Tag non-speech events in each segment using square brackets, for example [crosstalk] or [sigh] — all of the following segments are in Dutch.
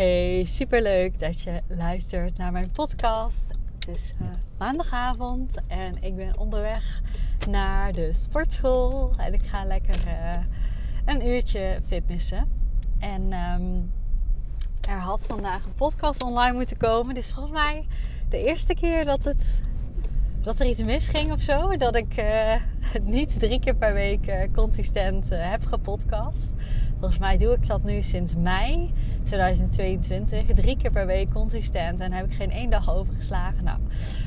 Hey, superleuk dat je luistert naar mijn podcast. Het is uh, maandagavond en ik ben onderweg naar de sportschool. En ik ga lekker uh, een uurtje fitnessen. En um, er had vandaag een podcast online moeten komen. Dit is volgens mij de eerste keer dat, het, dat er iets misging of zo. Dat ik het [laughs] niet drie keer per week consistent heb gepodcast. Volgens mij doe ik dat nu sinds mei 2022. Drie keer per week consistent. En heb ik geen één dag overgeslagen. Nou,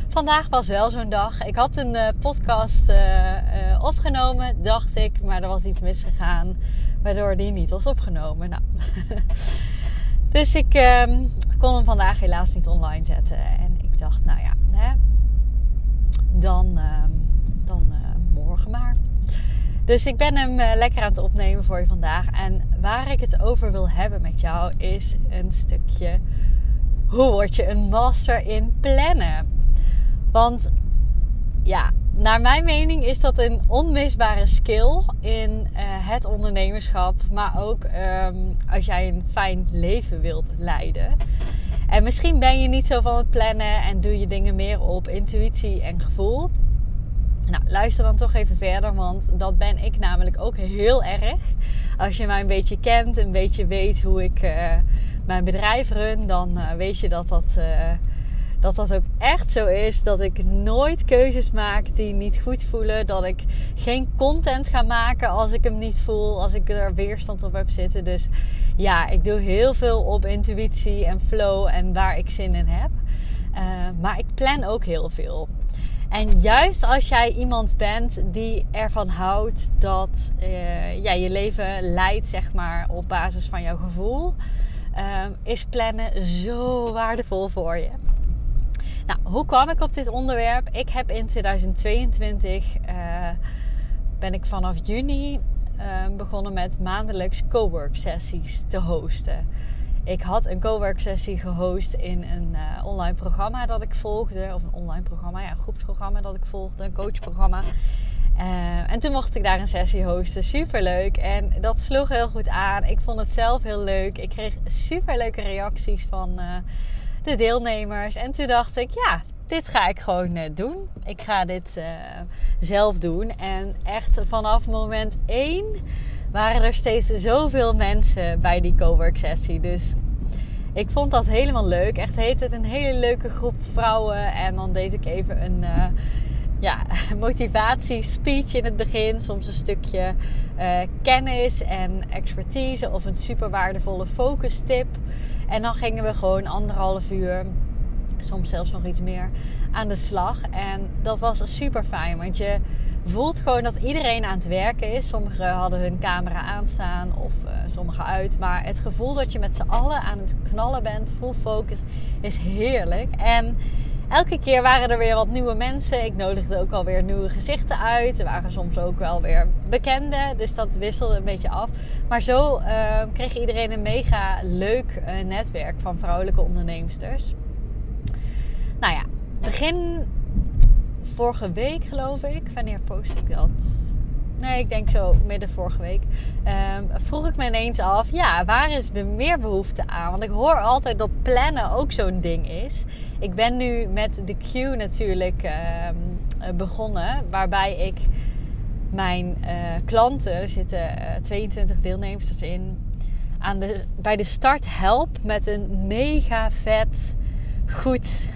vandaag was wel zo'n dag. Ik had een uh, podcast uh, uh, opgenomen, dacht ik. Maar er was iets misgegaan. Waardoor die niet was opgenomen. Nou. [laughs] dus ik ehm, kon hem vandaag helaas niet online zetten. En ik dacht, nou ja, hè, dan, ehm, dan morgen maar. Dus ik ben hem uh, lekker aan het opnemen voor je vandaag. En waar ik het over wil hebben met jou is een stukje hoe word je een master in plannen? Want ja, naar mijn mening is dat een onmisbare skill in uh, het ondernemerschap, maar ook um, als jij een fijn leven wilt leiden. En misschien ben je niet zo van het plannen en doe je dingen meer op intuïtie en gevoel. Nou, luister dan toch even verder, want dat ben ik namelijk ook heel erg. Als je mij een beetje kent, een beetje weet hoe ik uh, mijn bedrijf run, dan uh, weet je dat dat, uh, dat dat ook echt zo is. Dat ik nooit keuzes maak die niet goed voelen. Dat ik geen content ga maken als ik hem niet voel, als ik er weerstand op heb zitten. Dus ja, ik doe heel veel op intuïtie en flow en waar ik zin in heb. maar ik plan ook heel veel. En juist als jij iemand bent die ervan houdt dat uh, ja, je leven leidt zeg maar, op basis van jouw gevoel, uh, is plannen zo waardevol voor je. Nou, hoe kwam ik op dit onderwerp? Ik heb in 2022 uh, ben ik vanaf juni begonnen met maandelijks cowork sessies te hosten. Ik had een cowork sessie gehost in een uh, online programma dat ik volgde. Of een online programma, ja, een groepsprogramma dat ik volgde. Een coachprogramma. Uh, en toen mocht ik daar een sessie hosten. Super leuk. En dat sloeg heel goed aan. Ik vond het zelf heel leuk. Ik kreeg super leuke reacties van uh, de deelnemers. En toen dacht ik, ja, dit ga ik gewoon doen. Ik ga dit zelf doen. En echt vanaf moment één waren er steeds zoveel mensen bij die cowork sessie. Dus ik vond dat helemaal leuk. Echt heet het een hele leuke groep vrouwen. En dan deed ik even een uh, ja, [laughs] motivatie-speech in het begin. Soms een stukje uh, kennis en expertise of een super waardevolle focus tip. En dan gingen we gewoon anderhalf uur, soms zelfs nog iets meer, aan de slag. En dat was super fijn, want je voelt gewoon dat iedereen aan het werken is. Sommigen hadden hun camera aanstaan of uh, sommigen uit. Maar het gevoel dat je met z'n allen aan het knallen bent, full focus, is heerlijk. En elke keer waren er weer wat nieuwe mensen. Ik nodigde ook alweer nieuwe gezichten uit. Er waren soms ook wel weer bekenden. Dus dat wisselde een beetje af. Maar zo uh, kreeg iedereen een mega leuk uh, netwerk van vrouwelijke onderneemsters. Nou ja, begin vorige week, geloof ik. Wanneer post ik dat? Nee, ik denk zo midden vorige week. Um, vroeg ik me ineens af, ja, waar is meer behoefte aan? Want ik hoor altijd dat plannen ook zo'n ding is. Ik ben nu met de Q natuurlijk um, begonnen, waarbij ik mijn uh, klanten, er zitten uh, 22 deelnemers in, aan de, bij de start help met een mega vet, goed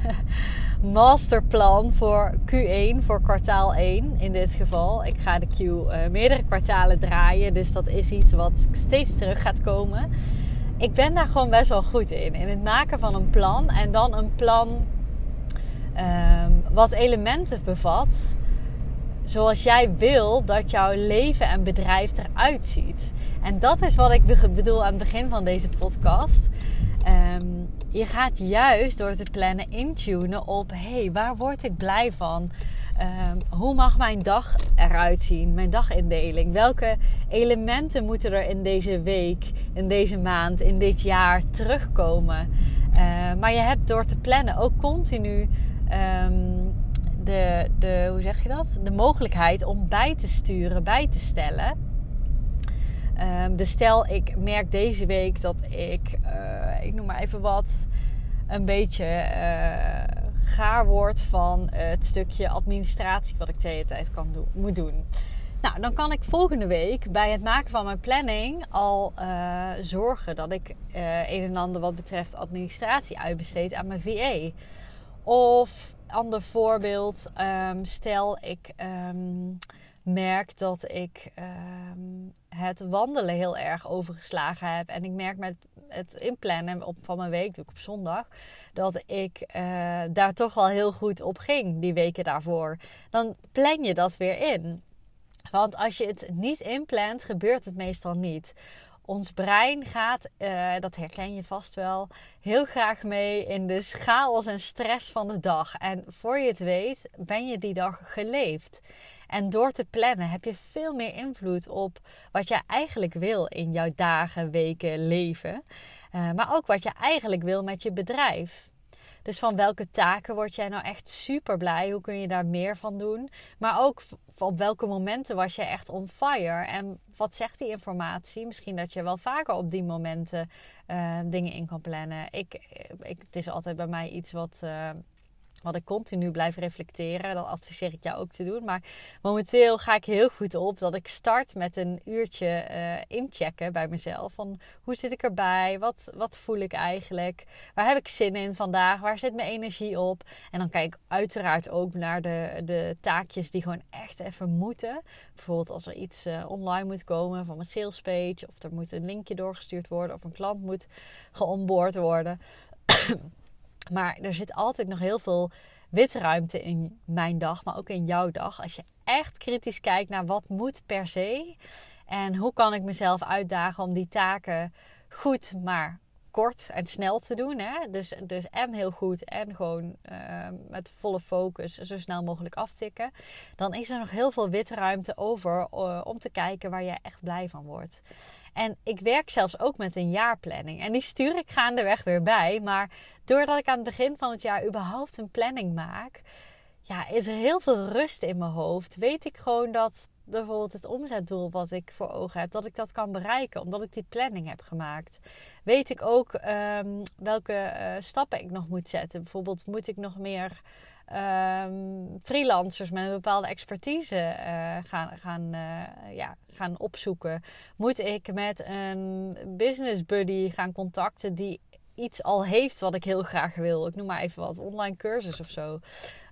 masterplan voor Q1, voor kwartaal 1 in dit geval. Ik ga de Q uh, meerdere kwartalen draaien, dus dat is iets wat steeds terug gaat komen. Ik ben daar gewoon best wel goed in, in het maken van een plan en dan een plan um, wat elementen bevat zoals jij wil dat jouw leven en bedrijf eruit ziet. En dat is wat ik bedoel aan het begin van deze podcast. Ehm, je gaat juist door te plannen intunen op: hé, hey, waar word ik blij van? Ehm, hoe mag mijn dag eruit zien? Mijn dagindeling. Welke elementen moeten er in deze week, in deze maand, in dit jaar terugkomen? Ehm, maar je hebt door te plannen ook continu de, de, hoe zeg je dat? De mogelijkheid om bij te sturen, bij te stellen. Um, dus stel, ik merk deze week dat ik, uh, ik noem maar even wat, een beetje uh, gaar word van het stukje administratie wat ik de hele tijd kan doen, moet doen. Nou, dan kan ik volgende week bij het maken van mijn planning al uh, zorgen dat ik een en ander wat betreft administratie uitbesteed aan mijn VA. Of ander voorbeeld, um, stel ik um, merk dat ik um, het wandelen heel erg overgeslagen heb. En ik merk met het inplannen op, van mijn week, doe ik op zondag, dat ik uh, daar toch wel heel goed op ging die weken daarvoor. Dan plan je dat weer in. Want als je het niet inplant, gebeurt het meestal niet. Ons brein gaat, uh, dat herken je vast wel, heel graag mee in de chaos en stress van de dag. En voor je het weet, ben je die dag geleefd. En door te plannen heb je veel meer invloed op wat je eigenlijk wil in jouw dagen, weken, leven. Uh, maar ook wat je eigenlijk wil met je bedrijf. Dus van welke taken word jij nou echt super blij? Hoe kun je daar meer van doen? Maar ook op welke momenten was je echt on fire? En wat zegt die informatie? Misschien dat je wel vaker op die momenten uh, dingen in kan plannen. Ik, ik, het is altijd bij mij iets wat. Uh, wat ik continu blijf reflecteren. Dat adviseer ik jou ook te doen. Maar momenteel ga ik heel goed op dat ik start met een uurtje uh, inchecken bij mezelf. Van hoe zit ik erbij? Wat, wat voel ik eigenlijk? Waar heb ik zin in vandaag? Waar zit mijn energie op? En dan kijk ik uiteraard ook naar de, de taakjes die gewoon echt even moeten. Bijvoorbeeld als er iets uh, online moet komen van mijn salespage. Of er moet een linkje doorgestuurd worden. Of een klant moet geonboard worden. Maar er zit altijd nog heel veel witruimte in mijn dag, maar ook in jouw dag. Als je echt kritisch kijkt naar wat moet per se en hoe kan ik mezelf uitdagen om die taken goed, maar kort en snel te doen. Hè? Dus, dus en heel goed en gewoon uh, met volle focus zo snel mogelijk aftikken. Dan is er nog heel veel witruimte over uh, om te kijken waar je echt blij van wordt. En ik werk zelfs ook met een jaarplanning. En die stuur ik gaandeweg weer bij. Maar doordat ik aan het begin van het jaar überhaupt een planning maak, ja, is er heel veel rust in mijn hoofd. Weet ik gewoon dat bijvoorbeeld het omzetdoel wat ik voor ogen heb, dat ik dat kan bereiken, omdat ik die planning heb gemaakt. Weet ik ook um, welke uh, stappen ik nog moet zetten. Bijvoorbeeld moet ik nog meer um, freelancers met een bepaalde expertise uh, gaan, gaan, uh, ja, gaan opzoeken? Moet ik met een business buddy gaan contacten die iets al heeft wat ik heel graag wil? Ik noem maar even wat, online cursus of zo.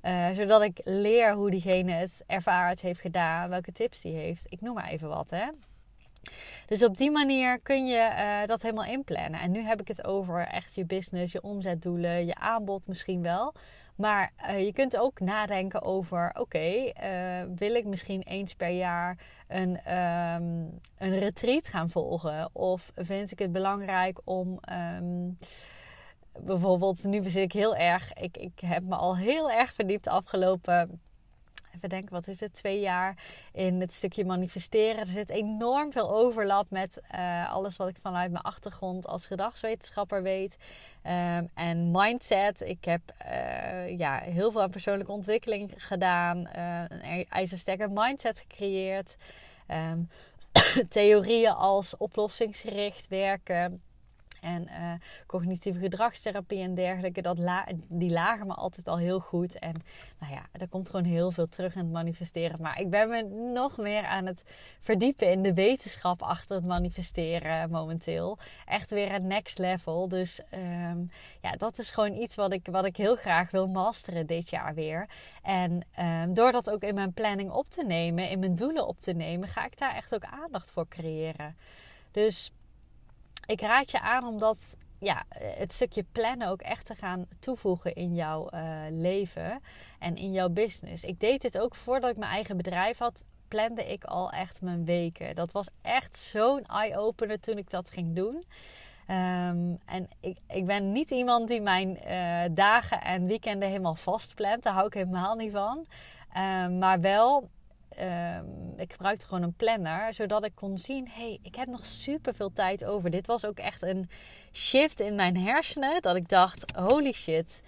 Uh, zodat ik leer hoe diegene het ervaard heeft gedaan, welke tips die heeft. Ik noem maar even wat, hè. Dus op die manier kun je uh, dat helemaal inplannen. En nu heb ik het over echt je business, je omzetdoelen, je aanbod misschien wel. Maar uh, je kunt ook nadenken over: oké, uh, wil ik misschien eens per jaar een, um, een retreat gaan volgen? Of vind ik het belangrijk om. Um, bijvoorbeeld, nu zit ik heel erg. Ik, ik heb me al heel erg verdiept afgelopen even denken, wat is het, twee jaar in het stukje manifesteren. Er zit enorm veel overlap met uh, alles wat ik vanuit mijn achtergrond als gedragswetenschapper weet. Um, en mindset. Ik heb uh, ja, heel veel aan persoonlijke ontwikkeling gedaan. Uh, een ijzersterke mindset gecreëerd. Um, [clears throat] theorieën als oplossingsgericht werken en uh, cognitieve gedragstherapie en dergelijke, dat die lagen me altijd al heel goed. En nou ja, er komt gewoon heel veel terug in het manifesteren. Maar ik ben me nog meer aan het verdiepen in de wetenschap achter het manifesteren momenteel. Echt weer een next level. Dus um, ja, dat is gewoon iets wat ik, wat ik heel graag wil masteren dit jaar weer. En um, door dat ook in mijn planning op te nemen, in mijn doelen op te nemen, ga ik daar echt ook aandacht voor creëren. Dus ik raad je aan om dat, ja, het stukje plannen ook echt te gaan toevoegen in jouw uh, leven en in jouw business. Ik deed dit ook voordat ik mijn eigen bedrijf had. Plande ik al echt mijn weken. Dat was echt zo'n eye-opener toen ik dat ging doen. Ehm, en ik, ik ben niet iemand die mijn uh, dagen en weekenden helemaal vastplant. Daar hou ik helemaal niet van. Ehm, maar wel, um, ik gebruikte gewoon een planner, zodat ik kon zien: hey, ik heb nog super veel tijd over. Dit was ook echt een shift in mijn hersenen. Dat ik dacht: holy shit,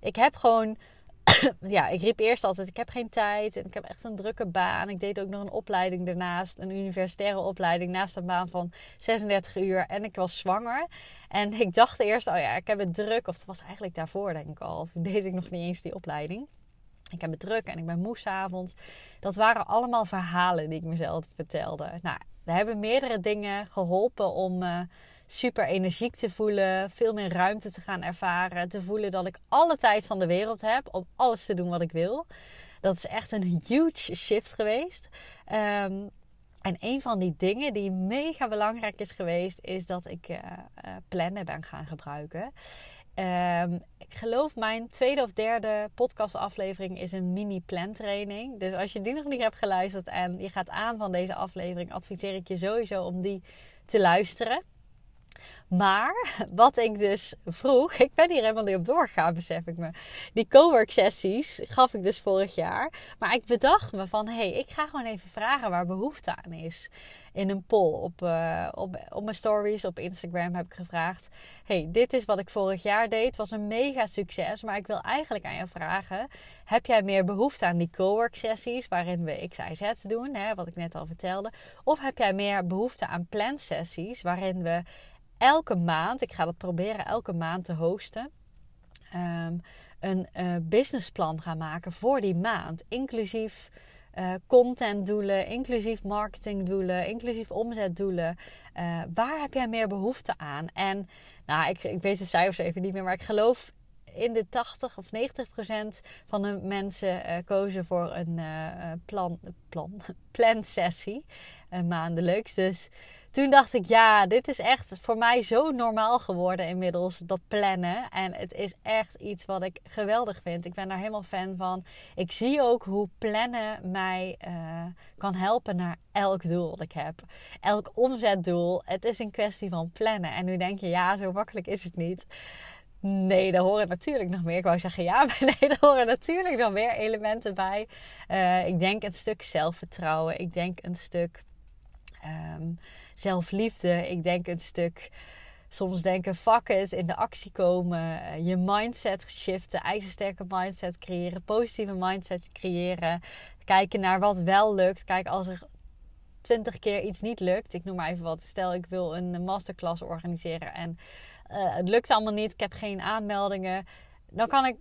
ik heb gewoon [coughs] ja, ik riep eerst altijd: ik heb geen tijd en ik heb echt een drukke baan. Ik deed ook nog een opleiding daarnaast, een universitaire opleiding naast een baan van 36 uur. En ik was zwanger. En ik dacht eerst: oh ja, ik heb het druk. Of het was eigenlijk daarvoor, denk ik al. Toen deed ik nog niet eens die opleiding. Ik heb het druk en ik ben moe avonds. Dat waren allemaal verhalen die ik mezelf vertelde. Nou, er hebben meerdere dingen geholpen om. Uh, super energiek te voelen, veel meer ruimte te gaan ervaren, te voelen dat ik alle tijd van de wereld heb om alles te doen wat ik wil. Dat is echt een huge shift geweest. Ehm, en een van die dingen die mega belangrijk is geweest, is dat ik uh, plannen ben gaan gebruiken. Um, ik geloof mijn tweede of derde podcastaflevering is een mini plan training. Dus als je die nog niet hebt geluisterd en je gaat aan van deze aflevering, adviseer ik je sowieso om die te luisteren. Maar wat ik dus vroeg, [laughs] ik ben hier helemaal niet op doorgegaan, besef ik me. Die cowork sessies gaf ik dus vorig jaar. Maar ik bedacht me van, hé, hey, ik ga gewoon even vragen waar behoefte aan is. In een poll op, uh, op, op mijn stories op Instagram heb ik gevraagd. hey, dit is wat ik vorig jaar deed. Het was een mega succes. Maar ik wil eigenlijk aan je vragen. Heb jij meer behoefte aan die cowork sessies waarin we X, Y, Z doen? Hè, wat ik net al vertelde. Of heb jij meer behoefte aan plan sessies waarin we elke maand, ik ga dat proberen elke maand te hosten, um, een uh, businessplan gaan maken voor die maand. Inclusief uh, contentdoelen, inclusief marketingdoelen, inclusief omzetdoelen. Uh, waar heb jij meer behoefte aan? En nou, ik, ik weet de cijfers even niet meer, maar ik geloof in de 80 of 90 procent van de mensen uh, kozen voor een plan, plan, [laughs] plan sessie, maandelijks. Dus toen dacht ik, ja, dit is echt voor mij zo normaal geworden inmiddels, dat plannen. En het is echt iets wat ik geweldig vind. Ik ben daar helemaal fan van. Ik zie ook hoe plannen mij uh, kan helpen naar elk doel dat ik heb. Elk omzetdoel. Het is een kwestie van plannen. En nu denk je, ja, zo makkelijk is het niet. Nee, daar horen natuurlijk nog meer. Ik wou zeggen ja, [laughs] maar nee, daar horen natuurlijk nog meer elementen bij. Uh, ik denk een stuk zelfvertrouwen. Ik denk een stuk. Um, zelfliefde. Ik denk een stuk soms denken, fuck it, in de actie komen, eh, je mindset shiften, ijzersterke mindset creëren, positieve mindset creëren, kijken naar wat wel lukt. Kijk, als er twintig keer iets niet lukt, ik noem maar even wat, stel ik wil een masterclass organiseren en uh, het lukt allemaal niet, ik heb geen aanmeldingen, dan kan ik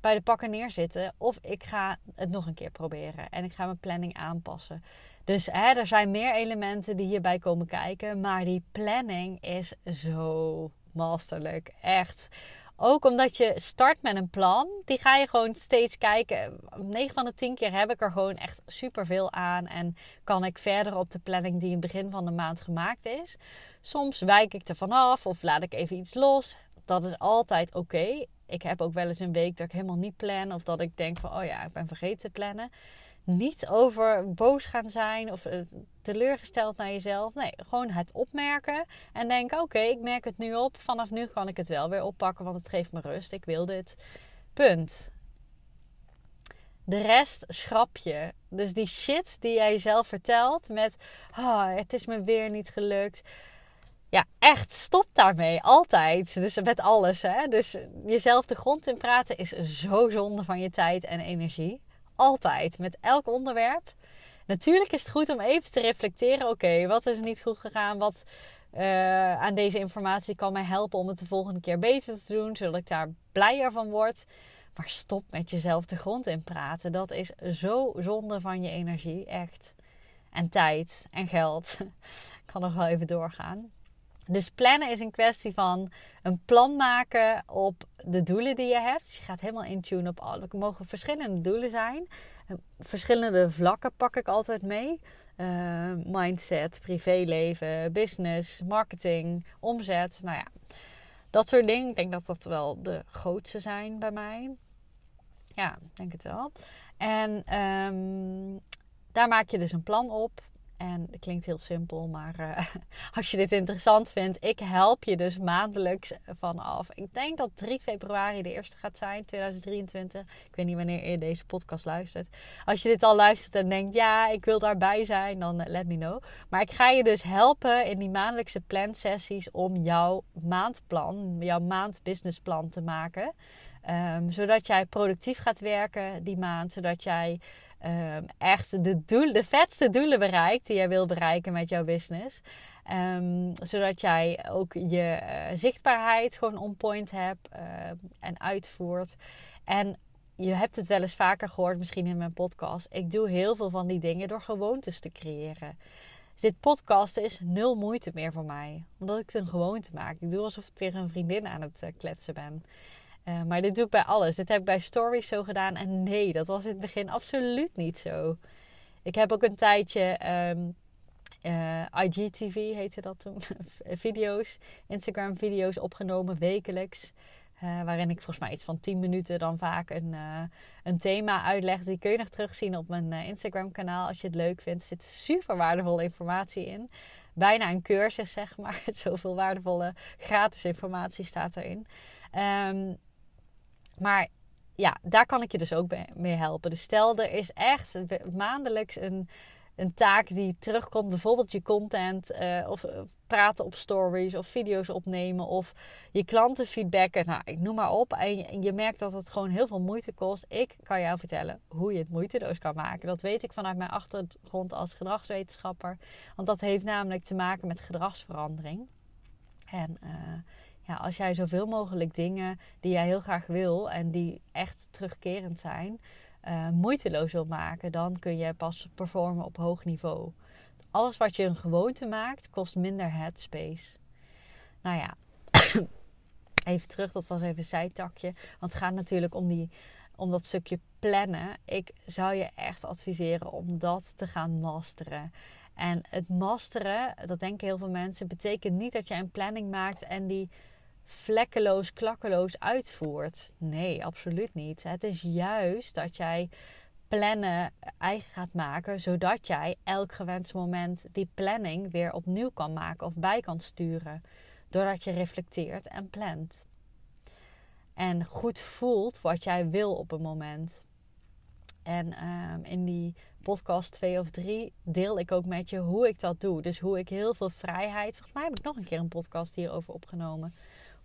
bij de pakken neerzitten of ik ga het nog een keer proberen en ik ga mijn planning aanpassen. Dus hè, er zijn meer elementen die hierbij komen kijken. Maar die planning is zo masterlijk. Echt. Ook omdat je start met een plan. Die ga je gewoon steeds kijken. 9 van de 10 keer heb ik er gewoon echt super veel aan. En kan ik verder op de planning die in het begin van de maand gemaakt is. Soms wijk ik er vanaf of laat ik even iets los. Dat is altijd oké. Ik heb ook wel eens een week dat ik helemaal niet plan. Of dat ik denk van, oh ja, ik ben vergeten te plannen niet over boos gaan zijn of eh, teleurgesteld naar jezelf. Nee, gewoon het opmerken en denken: oké, ik merk het nu op. Vanaf nu kan ik het wel weer oppakken, want het geeft me rust. Ik wil dit. Punt. De rest schrap je. Dus die shit die jij jezelf vertelt met: oh, het is me weer niet gelukt. Ja, echt, stop daarmee. Altijd. Dus met alles. Hè? Dus jezelf de grond in praten is zo zonde van je tijd en energie. Altijd. Met elk onderwerp. Natuurlijk is het goed om even te reflecteren. Oké, wat is er niet goed gegaan? Wat uh, aan deze informatie kan mij helpen om het de volgende keer beter te doen. Zodat ik daar blijer van word. Maar stop met jezelf de grond in praten. Dat is zo zonde van je energie. Echt. En tijd en geld. [laughs] ik kan nog wel even doorgaan. Dus plannen is een kwestie van een plan maken op de doelen die je hebt. Dus je gaat helemaal intune op alle. Er mogen verschillende doelen zijn. Verschillende vlakken pak ik altijd mee. Uh, mindset, privéleven, business, marketing, omzet. Nou ja, dat soort dingen. Ik denk dat dat wel de grootste zijn bij mij. Ja, denk het wel. En um, daar maak je dus een plan op. En het klinkt heel simpel, maar uh, [laughs] als je dit interessant vindt, ik help je dus maandelijks vanaf. Ik denk dat 3 februari de eerste gaat zijn, 2023. Ik weet niet wanneer je deze podcast luistert. Als je dit al luistert en denkt, ja, ik wil daarbij zijn, dan uh, let me know. Maar ik ga je dus helpen in die maandelijkse plansessies om jouw maandplan, jouw maandbusinessplan te maken. Um, zodat jij productief gaat werken die maand, zodat jij um, echt de, doel, de vetste doelen bereikt die jij wil bereiken met jouw business. Um, zodat jij ook je uh, zichtbaarheid gewoon on point hebt uh, en uitvoert. En je hebt het wel eens vaker gehoord, misschien in mijn podcast. Ik doe heel veel van die dingen door gewoontes te creëren. Dus dit podcasten is nul moeite meer voor mij. Omdat ik het een gewoonte maak. Ik doe alsof ik tegen een vriendin aan het uh, kletsen ben. Uh, maar dit doe ik bij alles. Dit heb ik bij stories zo gedaan. En nee, dat was in het begin absoluut niet zo. Ik heb ook een tijdje um, uh, IGTV heette dat toen. [laughs] video's, Instagram video's opgenomen wekelijks. Uh, waarin ik volgens mij iets van 10 minuten dan vaak een, een thema uitleg. Die kun je nog terugzien op mijn Instagram kanaal als je het leuk vindt. Er zit super waardevolle informatie in. Bijna een cursus zeg maar. [laughs] Zoveel waardevolle gratis informatie staat erin. Um, maar ja, daar kan ik je dus ook mee helpen. Dus stel, er is echt maandelijks een, een taak die terugkomt. Bijvoorbeeld je content uh, of eh, praten op stories of video's opnemen of je klanten feedbacken. Nou, ik noem maar op. En je merkt dat het gewoon heel veel moeite kost. Ik kan jou vertellen hoe je het moeiteloos kan maken. Dat weet ik vanuit mijn achtergrond als gedragswetenschapper. Want dat heeft namelijk te maken met gedragsverandering. En uh, als jij zoveel mogelijk dingen die jij heel graag wil en die echt terugkerend zijn, uh, moeiteloos wil maken, dan kun je pas performen op hoog niveau. Alles wat je een gewoonte maakt, kost minder headspace. Nou ja, [coughs] even terug, dat was even een zijtakje. Want het gaat natuurlijk om, die, om dat stukje plannen. Ik zou je echt adviseren om dat te gaan masteren. En het masteren, dat denken heel veel mensen, betekent niet dat je een planning maakt en die vlekkeloos, klakkeloos uitvoert. Nee, absoluut niet. Het is juist dat jij plannen eigen gaat maken, zodat jij elk gewenst moment die planning weer opnieuw kan maken of bij kan sturen. Doordat je reflecteert en plant. En goed voelt wat jij wil op een moment. En um, in die podcast 2 of 3 deel ik ook met je hoe ik dat doe. Dus hoe ik heel veel vrijheid. Volgens mij heb ik nog een keer een podcast hierover opgenomen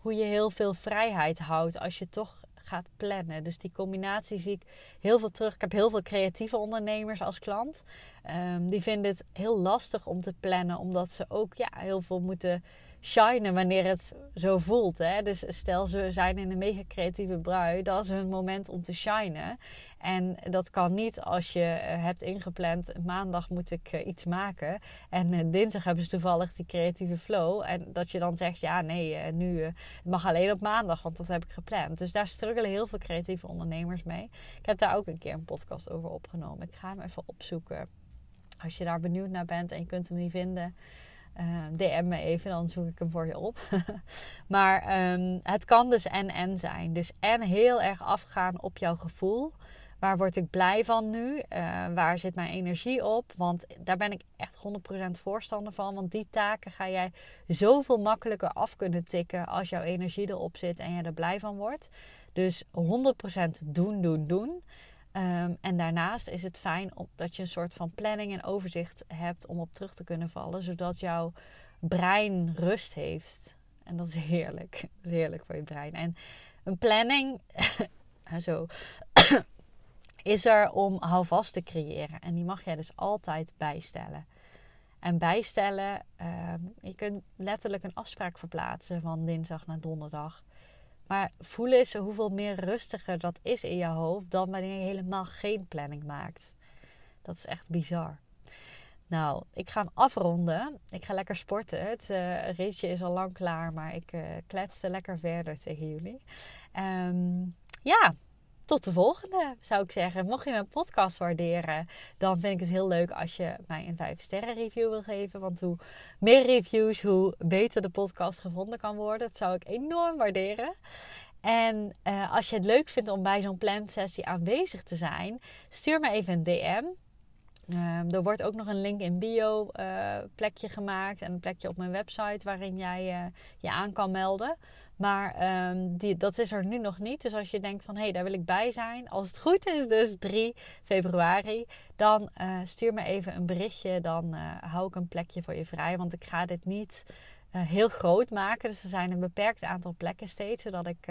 hoe je heel veel vrijheid houdt als je toch gaat plannen. Dus die combinatie zie ik heel veel terug. Ik heb heel veel creatieve ondernemers als klant. Um, die vinden het heel lastig om te plannen, omdat ze ook ja, heel veel moeten shinen wanneer het zo voelt. Hè? Dus stel ze zijn in een mega creatieve brui, dat is hun moment om te shinen. En dat kan niet als je eh, hebt ingepland, maandag moet ik eh, iets maken. En eh, dinsdag hebben ze toevallig die creatieve flow. En dat je dan zegt, ja nee, nu mag alleen op maandag, want dat heb ik gepland. Dus daar struggelen heel veel creatieve ondernemers mee. Ik heb daar ook een keer een podcast over opgenomen. Ik ga hem even opzoeken. Als je daar benieuwd naar bent en je kunt hem niet vinden, DM me even, dan zoek ik hem voor je op. [laughs] maar um, het kan dus en-en zijn. Dus en heel erg afgaan op jouw gevoel. Waar word ik blij van nu? Uh, waar zit mijn energie op? Want daar ben ik echt 100% voorstander van. Want die taken ga jij zoveel makkelijker af kunnen tikken als jouw energie erop zit en je er blij van wordt. Dus 100% doen, doen, doen. Um, en daarnaast is het fijn dat je een soort van planning en overzicht hebt om op terug te kunnen vallen, zodat jouw brein rust heeft. En dat is heerlijk. Dat is heerlijk voor je brein. En een planning, [laughs] zo, is er om houvast te creëren. En die mag jij dus altijd bijstellen. En bijstellen, uh, je kunt letterlijk een afspraak verplaatsen van dinsdag naar donderdag. Maar voel eens hoeveel meer rustiger dat is in je hoofd dan wanneer je helemaal geen planning maakt. Dat is echt bizar. Nou, ik ga hem afronden. Ik ga lekker sporten. Het uh, ritje is al lang klaar, maar ik uh, kletste lekker verder tegen jullie. Um, ja, tot de volgende, zou ik zeggen. Mocht je mijn podcast waarderen, dan vind ik het heel leuk als je mij een 5 sterren review wil geven. Want hoe meer reviews, hoe beter de podcast gevonden kan worden. Dat zou ik enorm waarderen. En uh, als je het leuk vindt om bij zo'n plansessie aanwezig te zijn, stuur me even een DM. Ehm, er wordt ook nog een link in bio uh, plekje gemaakt en een plekje op mijn website waarin jij uh, je aan kan melden. Maar um, die, dat is er nu nog niet. Dus als je denkt van hé, hey, daar wil ik bij zijn. Als het goed is, dus 3 februari. Dan uh, stuur me even een berichtje. Dan hou ik een plekje voor je vrij. Want ik ga dit niet heel groot maken. Dus er zijn een beperkt aantal plekken steeds. Zodat ik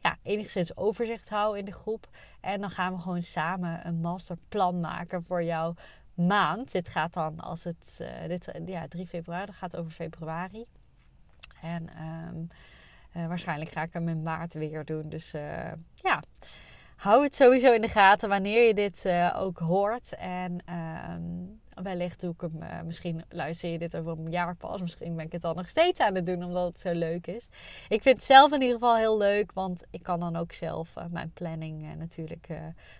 ja, enigszins overzicht hou in de groep. En dan gaan we gewoon samen een masterplan maken voor jouw maand. Dit gaat dan als het, dit, ja, 3 februari, gaat over februari. En um, uh, waarschijnlijk ga ik hem in maart weer doen. Dus uh, ja, hou het sowieso in de gaten wanneer je dit ook hoort. En um, wellicht doe ik hem, misschien luister je dit over een jaar pas. Misschien ben ik het dan nog steeds aan het doen omdat het zo leuk is. Ik vind het zelf in ieder geval heel leuk, want ik kan dan ook zelf mijn planning natuurlijk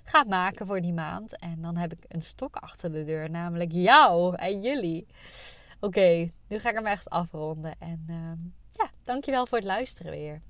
gaan maken voor die maand. En dan heb ik een stok achter de deur, namelijk jou en jullie. Oké, nu ga ik hem echt afronden. En ja, dankjewel voor het luisteren weer.